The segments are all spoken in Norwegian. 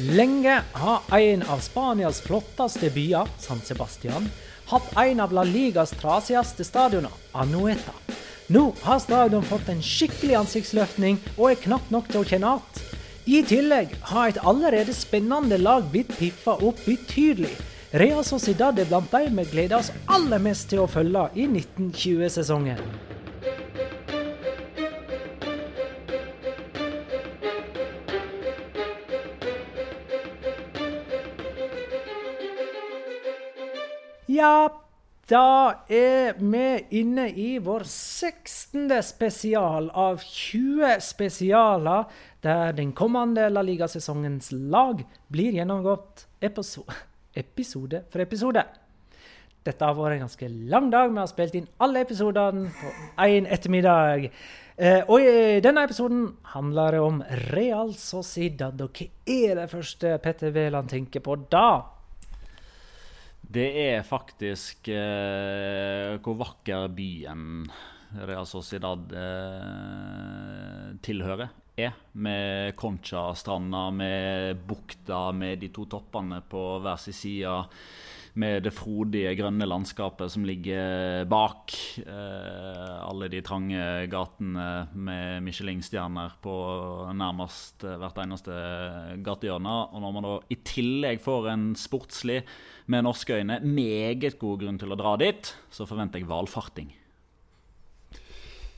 Lenge har en av Spanias flotteste byer, San Sebastian, hatt en av La Ligas trasigaste stadioner, Anueta. Nå har stadion fått en skikkelig ansiktsløftning og er knapt nok til å kjenne igjen. I tillegg har et allerede spennende lag blitt piffa opp betydelig. Real Sociedad er blant de vi gleder oss aller mest til å følge i 1920-sesongen. Ja, da er vi inne i vår 16. spesial av 20 spesialer, der den kommende La Liga-sesongens lag blir gjennomgått episo episode for episode. Dette har vært en ganske lang dag. Vi har spilt inn alle episodene på én ettermiddag. Eh, og i denne episoden handler det om Real Sociedad. Og hva er det første Petter Wæland tenker på da? Det er faktisk eh, hvor vakker byen Real Sociedad eh, tilhører, er. Med Concha-stranda, med bukta, med de to toppene på hver sin side. Med det frodige, grønne landskapet som ligger bak. Eh, alle de trange gatene med Michelin-stjerner på nærmest hvert eneste gatehjørne. Og når man da i tillegg får en sportslig med norske øyne meget god grunn til å dra dit, så forventer jeg valfarting.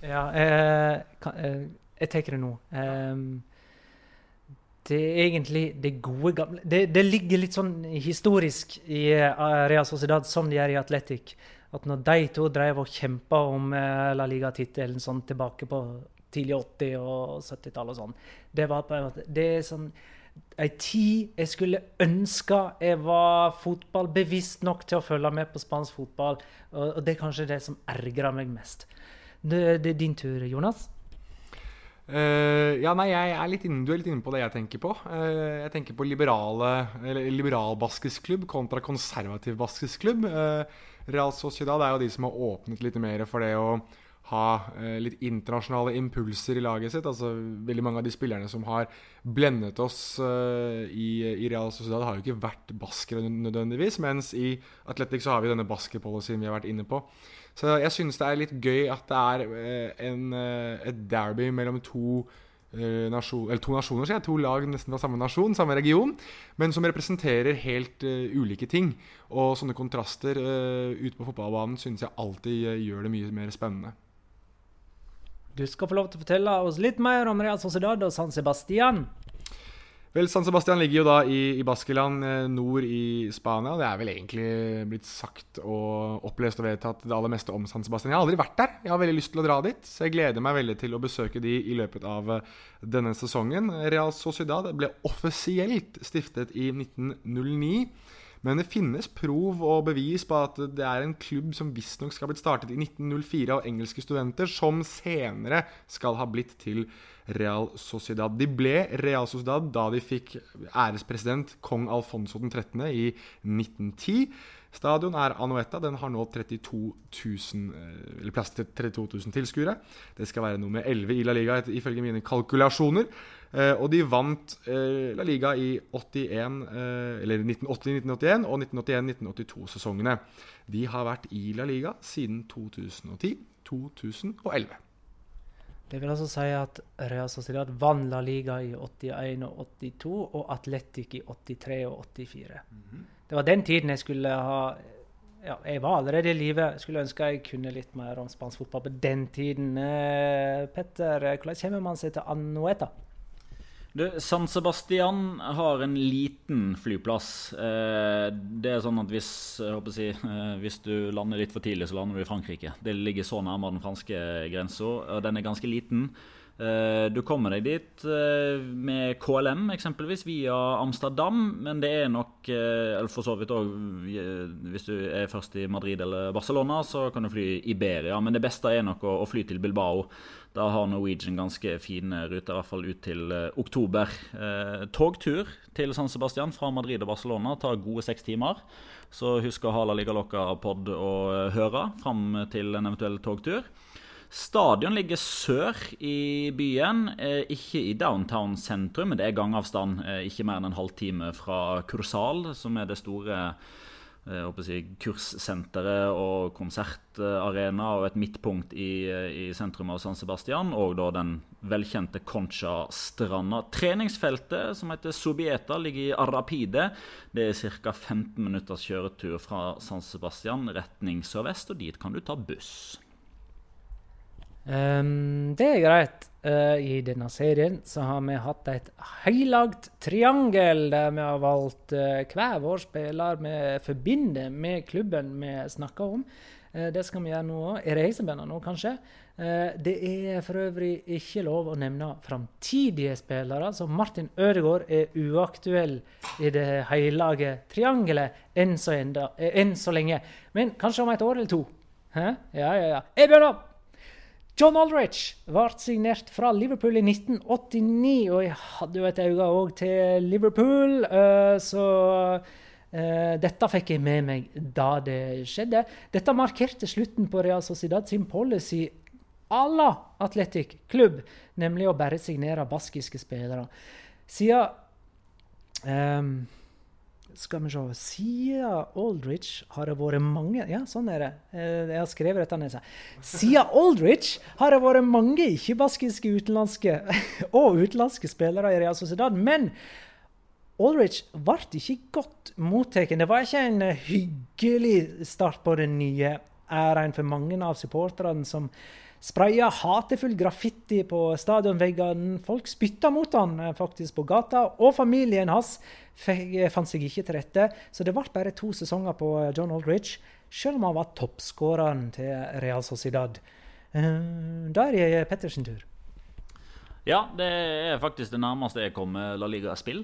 Ja, jeg, kan, eh, jeg tenker det nå. Um, det er egentlig det gode gamle Det, det ligger litt sånn historisk i uh, Real Sociedad som det gjør i Atletic. At når de to drev og kjempa om uh, La Liga-tittelen sånn tilbake på tidlig 80- og 70-tallet og sånn Det var på en måte Det er sånn ei tid jeg skulle ønske jeg var fotballbevisst nok til å følge med på spansk fotball. Og, og det er kanskje det som ergrer meg mest. Det, det er din tur, Jonas. Uh, ja, nei, jeg er litt inne, Du er litt inne på det jeg tenker på. Uh, jeg tenker på liberale, eller liberal baskisk kontra konservativ baskisk. Uh, Real Sociedad er jo de som har åpnet litt mer for det å ha litt internasjonale impulser i laget sitt. Altså Veldig mange av de spillerne som har blendet oss i, i, Real Sociedad, har jo ikke vært baskere nødvendigvis. Mens i Atletic så har vi denne baskepolicyen vi har vært inne på. Så jeg synes det er litt gøy at det er en, et derby mellom to Nasjon, eller to nasjoner, jeg, to lag nesten fra samme nasjon, samme region, men som representerer helt uh, ulike ting. Og sånne kontraster uh, ute på fotballbanen synes jeg alltid uh, gjør det mye mer spennende. Du skal få lov til å fortelle oss litt mer om Real Sociedad og San Sebastian. Vel, San Sebastian ligger jo da i, i Baskeland, nord i Spania. Det er vel egentlig blitt sagt og opplest og vedtatt det aller meste om San Sebastian. Jeg har aldri vært der. Jeg har veldig lyst til å dra dit, så jeg gleder meg veldig til å besøke de i løpet av denne sesongen. Real Sociedad ble offisielt stiftet i 1909. Men det finnes prov og bevis på at det er en klubb som visstnok skal ha blitt startet i 1904 av engelske studenter, som senere skal ha blitt til Real Sociedad. De ble Real Sociedad da de fikk ærespresident kong Alfonso 13. i 1910. Stadion er Anoetta, Den har nå 32 000, eller plass til 32 000 tilskuere. Det skal være nummer 11 i La Liga ifølge mine kalkulasjoner. og de vant La Liga i 81, eller 1980-1981 og 1981-1982-sesongene. De har vært i La Liga siden 2010-2011. Det vil altså si at Real Sociedad vant La Liga i 81 og 82, og Atletic i 83 og 84. Mm -hmm. Det var den tiden jeg skulle ha ja, Jeg var allerede i live. Skulle ønske jeg kunne litt mer om spansk fotball på den tiden. Eh, Petter, hvordan kommer man seg til Anueta? Du, San Sebastian har en liten flyplass. Eh, det er sånn at hvis, si, eh, hvis, du lander litt for tidlig, så lander du i Frankrike. Det ligger så nærmere den franske grensa, og den er ganske liten. Eh, du kommer deg dit med KLM, eksempelvis, via Amsterdam. Men det er nok Eller for så vidt òg Hvis du er først i Madrid eller Barcelona, så kan du fly Iberia. Men det beste er nok å, fly til Bilbao. Da har Norwegian ganske fine ruter, i hvert fall ut til oktober. Togtur til San Sebastian fra Madrid og Barcelona tar gode seks timer. Så husk å ha La Liga Loca-pod å høre fram til en eventuell togtur. Stadion ligger sør i byen, eh, ikke i downtown sentrum, men det er gangavstand. Eh, ikke mer enn en halvtime fra Kursal, som er det store eh, si, kurssenteret og konsertarena og et midtpunkt i, i, sentrum av San Sebastian. Og da den velkjente Concha-stranda. Treningsfeltet, som heter Sobieta, ligger i Arrapide. Det er ca. 15 minutters kjøretur fra San Sebastian retning sørvest, og dit kan du ta buss. Um, det er greit. Uh, I denne serien så har vi hatt et heilagt triangel der vi har valgt uh, hver vår spiller vi forbinder med klubben vi snakker om. Uh, det skal vi gjøre nå òg. Er det jeg som begynner nå, kanskje? det er for øvrig ikke lov å nevne framtidige spillere, så Martin Ødegaard er uaktuell i det heilage triangelet enn så, enda, enn så lenge. Men kanskje om et år eller to. Hæ? Ja, ja, ja. Jeg begynner! John Aldrich ble signert fra Liverpool i 1989, og jeg hadde jo et øye òg til Liverpool, uh, så uh, dette fikk jeg med meg da det skjedde. Dette markerte slutten på Real Sociedad sin policy à la Atletic klubb, nemlig å bare signere baskiske spillere. Siden um, skal vi se Siden Aldrich har det vært mange Ja, sånn er det. Eh, jeg har skrevet dette ned. Siden Aldrich har det vært mange ikke-baskiske utenlandske og utenlandske spillere i Real Sociedad. Men Aldrich ble ikke godt mottatt. Det var ikke en hyggelig start på den nye æraen for mange av supporterne som spraya hatefull graffiti på stadionveggene. Folk spytta mot han eh, faktisk på gata, og familien hans eh, fant seg ikke til rette. Så det ble bare to sesonger på eh, John Aldridge, selv om han var toppskåreren til Real Sociedad. Da er det Pettersen tur. Ja, det er faktisk det nærmeste jeg kommer La Liga-spill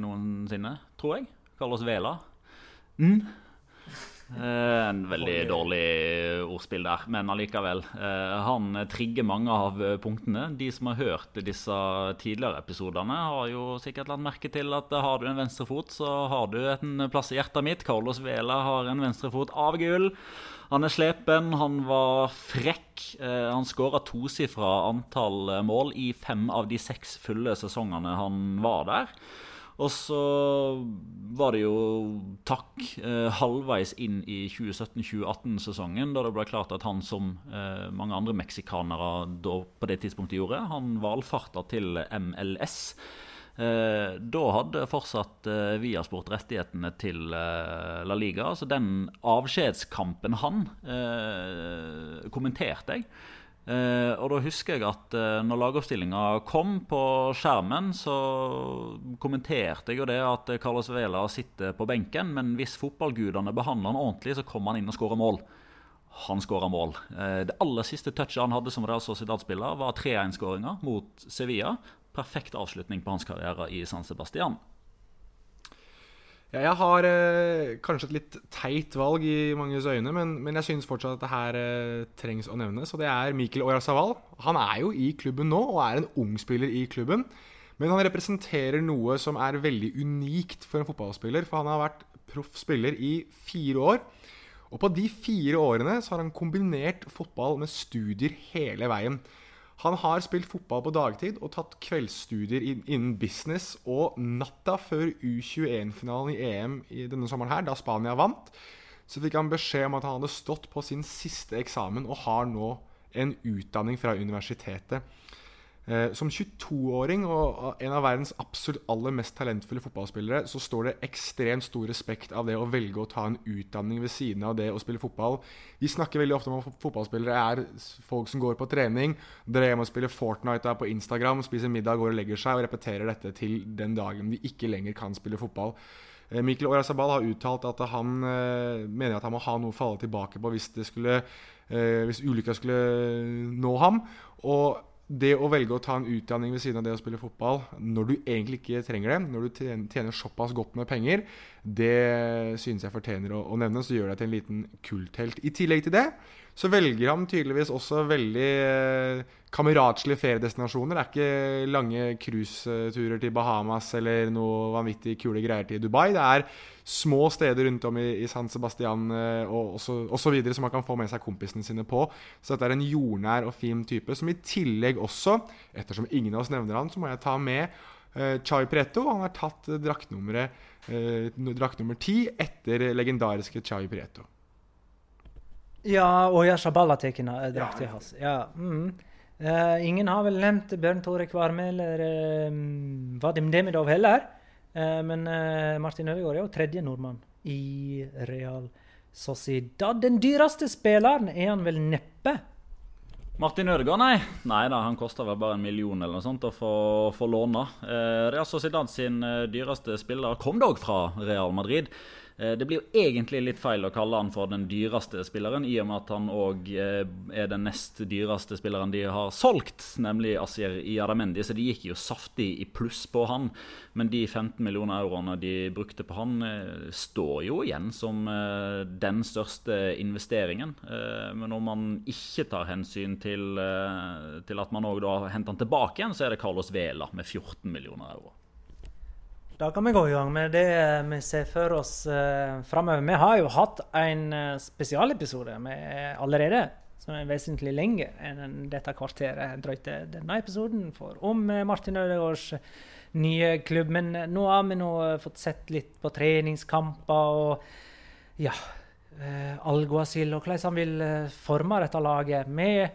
noensinne, tror jeg. Carlos Vela. Mm. Eh, en veldig dårlig ordspill der, men allikevel. Eh, han trigger mange av punktene. De som har hørt disse tidligere episodene, har jo sikkert lagt merke til at har du en venstrefot, så har du en plass i hjertet mitt. Carlos Vela har en venstrefot av gull. Han er slepen, han var frekk. Eh, han skåra tosifra antall mål i fem av de seks fulle sesongene han var der. Og så var det jo takk eh, halvveis inn i 2017-2018-sesongen, da det ble klart at han, som eh, mange andre meksikanere på det tidspunktet gjorde, han valfarta til MLS. Eh, da hadde fortsatt Viasport rettighetene til La Liga. Så den avskjedskampen han kommenterte jeg. Uh, og da husker jeg at eh, når lagoppstillinga kom på skjermen, så kommenterte jeg jo det at Carlos Vela sitter på benken, men hvis fotballgudene behandler han ordentlig, så kommer han inn og skårer mål. Han skåra mål. Eh, det aller siste touchet han hadde som Real Sociedad-spiller, var 3-1-skåringa mot Sevilla. Perfekt avslutning på hans karriere i San Sebastian. Ja, jeg har eh, kanskje et litt teit valg i manges øyne, men, men jeg syns fortsatt at det her eh, trengs å nevnes. Og det er Mikkel Oyarzabal. Han er jo i klubben nå, og er en ung spiller i klubben. Men han representerer noe som er veldig unikt for en fotballspiller. For han har vært proff spiller i fire år. Og på de fire årene så har han kombinert fotball med studier hele veien. Han har spilt fotball på dagtid og tatt kveldsstudier innen business. Og natta før U21-finalen i EM i denne sommeren her, da Spania vant, så fikk han beskjed om at han hadde stått på sin siste eksamen og har nå en utdanning fra universitetet. Eh, som 22-åring og en av verdens absolutt aller mest talentfulle fotballspillere, så står det ekstremt stor respekt av det å velge å ta en utdanning ved siden av det å spille fotball. Vi snakker veldig ofte om at fotballspillere er folk som går på trening, drar hjem og spiller Fortnite på Instagram, spiser middag, går og legger seg og repeterer dette til den dagen de ikke lenger kan spille fotball. Eh, Mikkel Orazabal har uttalt at han eh, mener at han må ha noe å falle tilbake på hvis, hvis ulykka skulle nå ham. Og det å velge å ta en utdanning ved siden av det å spille fotball når du egentlig ikke trenger det, når du tjener såpass godt med penger, det synes jeg fortjener å, å nevne. Så gjør deg til en liten kulthelt. I tillegg til det så velger han tydeligvis også veldig eh, kameratslige feriedestinasjoner. Det er ikke lange cruiseturer til Bahamas eller noe vanvittig kule greier til Dubai. Det er små steder rundt om i, i San Sebastian eh, og osv. som man kan få med seg kompisene sine på. Så dette er en jordnær og fin type, som i tillegg også, ettersom ingen av oss nevner han, så må jeg ta med Chai Preto. Han har tatt drakt nummer ti etter legendariske Chai Preto. Ja, og Yashaballa er drakta ja. hans. Ja. Mm. Uh, ingen har vel nevnt Bjørn Tore Kvarme eller uh, Vadim Demidov heller. Uh, men uh, Martin Ødegaard er jo tredje nordmann i Real Sociedad. Den dyreste spilleren er han vel neppe? Martin Ødegaard, nei. Nei da, Han koster vel bare en million eller noe sånt å få, få låne. Eh, Real Sociedad sin eh, dyreste spiller kom dog fra Real Madrid. Eh, det blir jo egentlig litt feil å kalle han for den dyreste spilleren, i og med at han òg eh, er den nest dyreste spilleren de har solgt, nemlig Asier Iadamendi. Så de gikk jo saftig i pluss på han. Men de 15 millioner euroene de brukte på han, eh, står jo igjen som den største investeringen. Men om man ikke tar hensyn til, til at man òg henter han tilbake igjen, så er det Carlos Vela med 14 millioner euro. Da kan vi gå i gang med det vi ser for oss eh, framover. Vi har jo hatt en uh, spesialepisode allerede, som er vesentlig lenger enn dette kvarteret drøyte denne episoden for, om uh, Martin Ødegaards nye klubb. Men uh, nå har vi nå fått sett litt på treningskamper og ja, Alguacil og hvordan han vil forme dette laget med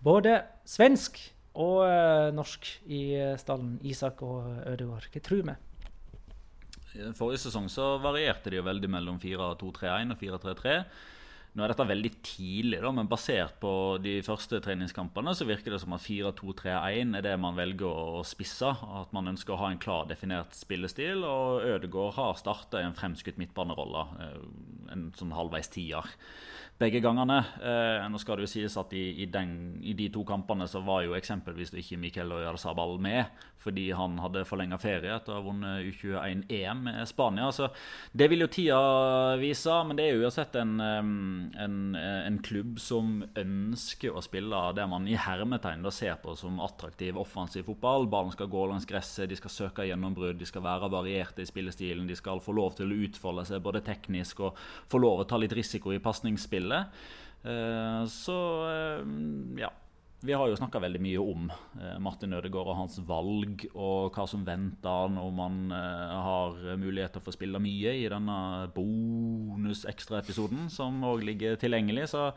både svensk og norsk i stallen. Isak og Ødegaard. Hva tror vi? Forrige sesong så varierte de jo veldig mellom 4-2-3-1 og 4-3-3. Nå er dette veldig tidlig, da, men basert på de første treningskampene så virker det som at 4-2-3-1 er det man velger å spisse. At man ønsker å ha en klar definert spillestil. Og Ødegaard har starta en fremskutt midtbanerolle, eh, en sånn halvveis tier begge gangene. Eh, nå skal det jo sies at i, i, den, i, de to kampene så var jo eksempelvis ikke Miquel Oyarzabal med, fordi han hadde forlenga ferie etter å ha vunnet U21-EM med Spania. Så det vil jo tida vise, men det er jo uansett en, en, en, klubb som ønsker å spille det man i hermetegn da ser på som attraktiv offensiv fotball. Ballen skal gå langs gresset, de skal søke gjennombrudd, de skal være varierte i spillestilen, de skal få lov til å utfolde seg både teknisk og få lov å ta litt risiko i pasningsspill spillet. Eh, så eh, ja. Vi har jo snakka veldig mye om eh, Martin Ødegaard og hans valg, og hva som venter han om han har mulighet til å få spille mye i denne bonus-ekstraepisoden, som òg ligger tilgjengelig. Så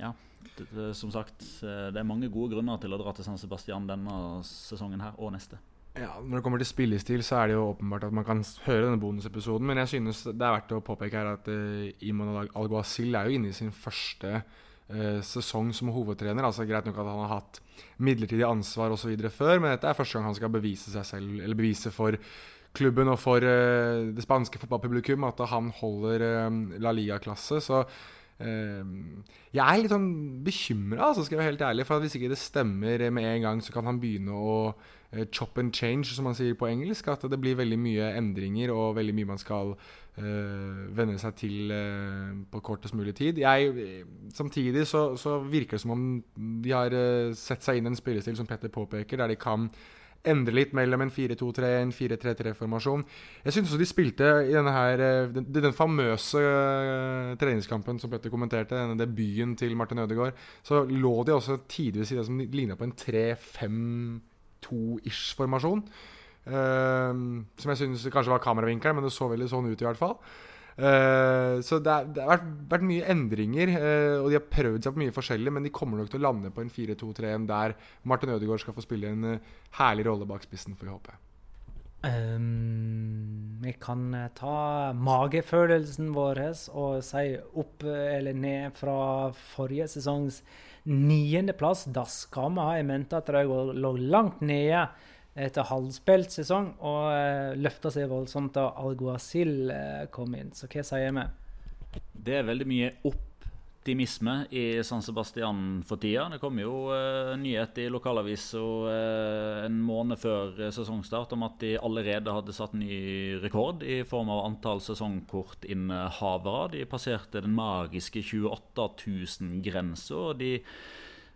ja. Som sagt, det er mange gode grunner til å dra til San Sebastian denne sesongen her og neste. Ja, Når det kommer til spillestil, så er det jo åpenbart at man kan høre denne bonusepisoden. Men jeg synes det er verdt å påpeke her at uh, Iman Alguacil er jo inne i sin første uh, sesong som hovedtrener. Altså Greit nok at han har hatt midlertidig ansvar osv. før, men dette er første gang han skal bevise seg selv, eller bevise for klubben og for uh, det spanske fotballpublikum at han holder La Liga-klasse. Så jeg er litt sånn bekymra, altså, skal jeg være helt ærlig. For hvis ikke det stemmer med en gang, så kan han begynne å uh, chop and change, som man sier på engelsk. At det blir veldig mye endringer og veldig mye man skal uh, venne seg til uh, på kortest mulig tid. Jeg, samtidig så, så, virker det som om de har sett seg inn i en spillestil som Petter påpeker, der de kan endre litt mellom en 4-2-3 en 4-3-3-formasjon. Jeg syns de spilte i denne her, den, den famøse uh, treningskampen som Petter kommenterte, denne debuten til Martin Ødegaard, så lå de også tidvis i det som ligna på en 3-5 2-ish-formasjon. Uh, som jeg syns kanskje var kameravinkelen, men det så veldig sånn ut i hvert fall. Uh, så det, er, det har vært, vært, mye endringer, uh, og de har prøvd seg på mye forskjellig, men de kommer nok til å lande på en 4-2-3-1 der Martin Ødegaard skal få spille en uh, herlig rolle bak spissen, får vi håpe. Um, vi kan ta magefølelsen vår og si opp eller ned fra forrige sesongs niendeplass. Da skal vi ha i mente at de lå langt nede etter halvspilt sesong og uh, løfta seg voldsomt da Alguacil uh, kom inn. Så hva sier vi? Det er veldig mye optimisme i San Sebastian for tida. Det kom jo uh, nyhet i lokalavisa uh, en måned før eh, sesongstart om at de allerede hadde satt ny rekord i form av antall sesongkortinnehavere. De passerte den magiske 28 000-grensa. De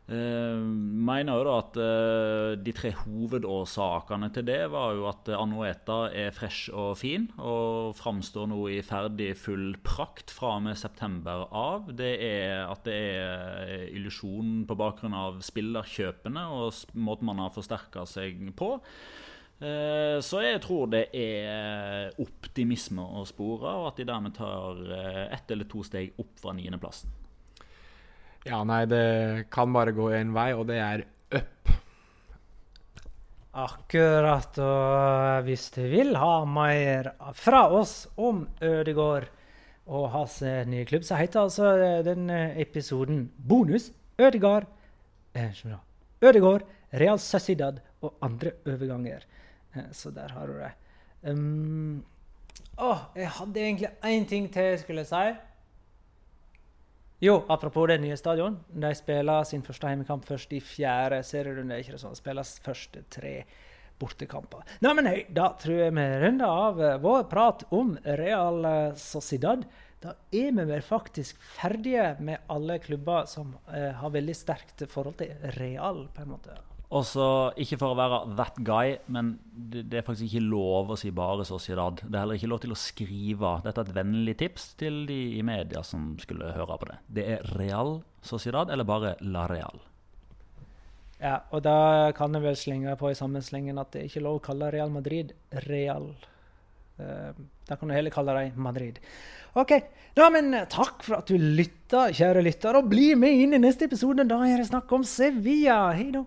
mener jo da at uh, de tre hovedårsakene til det var jo at Anueta er fresh og fin og framstår nå i ferdig full prakt fra og med september av. Det er at det er illusjon på bakgrunn av spillerkjøpene og måten man har forsterka seg på. Uh, så jeg tror det er optimisme å spore, og at de dermed tar ett eller to steg opp fra niendeplassen. Ja, nei, det kan bare gå én vei, og det er up. Akkurat. Og hvis du vil ha mer fra oss om Ødegård og hans nye klubb, så heter altså den episoden Bonus Ødegård eh, Ødegård, Real Sociedad og andre overganger. Eh, så der har du det. Um, å, jeg hadde egentlig én ting til jeg skulle si. Jo, apropos det nye stadion. De spiller sin første hjemmekamp først i fjerde serierunde. ikke det sånn? Spilles første tre bortekamper. Nei, men hei, da tror jeg vi runder av uh, vår prat om Real uh, Sociedad. Da er vi vel faktisk ferdige med alle klubber som eh, har veldig sterkt forhold til Real, på en måte. Og så, Ikke for å være that guy, men det, det, er faktisk ikke lov å si bare Sociedad. Det er heller ikke lov til å skrive. Dette er et vennlig tips til de i media som skulle høre på det. Det er Real Sociedad eller bare La Real. Ja, og da kan jeg vel slenge på i samme slengen at det er ikke lov å kalle Real Madrid Real. Uh, da kan du heller kalle dem Madrid. Ok, da, men Takk for at du lytta, kjære lytter. Og bli med inn i neste episode. Da er det snakk om Sevilla. Hei da.